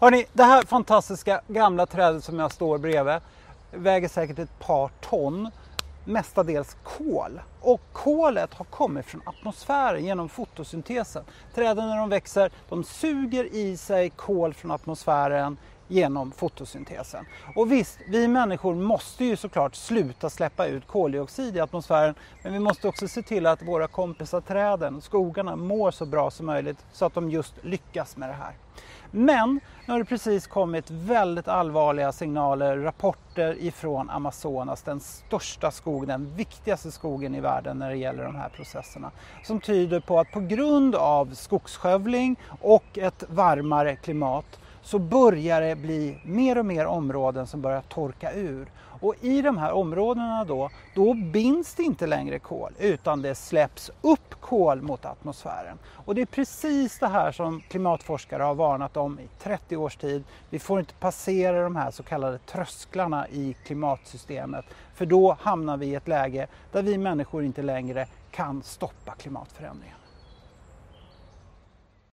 Hörrni, det här fantastiska gamla trädet som jag står bredvid väger säkert ett par ton, mestadels kol. Och kolet har kommit från atmosfären genom fotosyntesen. Träden när de växer, de suger i sig kol från atmosfären genom fotosyntesen. Och visst, vi människor måste ju såklart sluta släppa ut koldioxid i atmosfären men vi måste också se till att våra kompisar träden, skogarna, mår så bra som möjligt så att de just lyckas med det här. Men nu har det precis kommit väldigt allvarliga signaler, rapporter ifrån Amazonas, den största skogen, den viktigaste skogen i världen när det gäller de här processerna. Som tyder på att på grund av skogsskövling och ett varmare klimat så börjar det bli mer och mer områden som börjar torka ur. Och i de här områdena då, då binds det inte längre kol utan det släpps upp kol mot atmosfären. Och det är precis det här som klimatforskare har varnat om i 30 års tid. Vi får inte passera de här så kallade trösklarna i klimatsystemet för då hamnar vi i ett läge där vi människor inte längre kan stoppa klimatförändringen.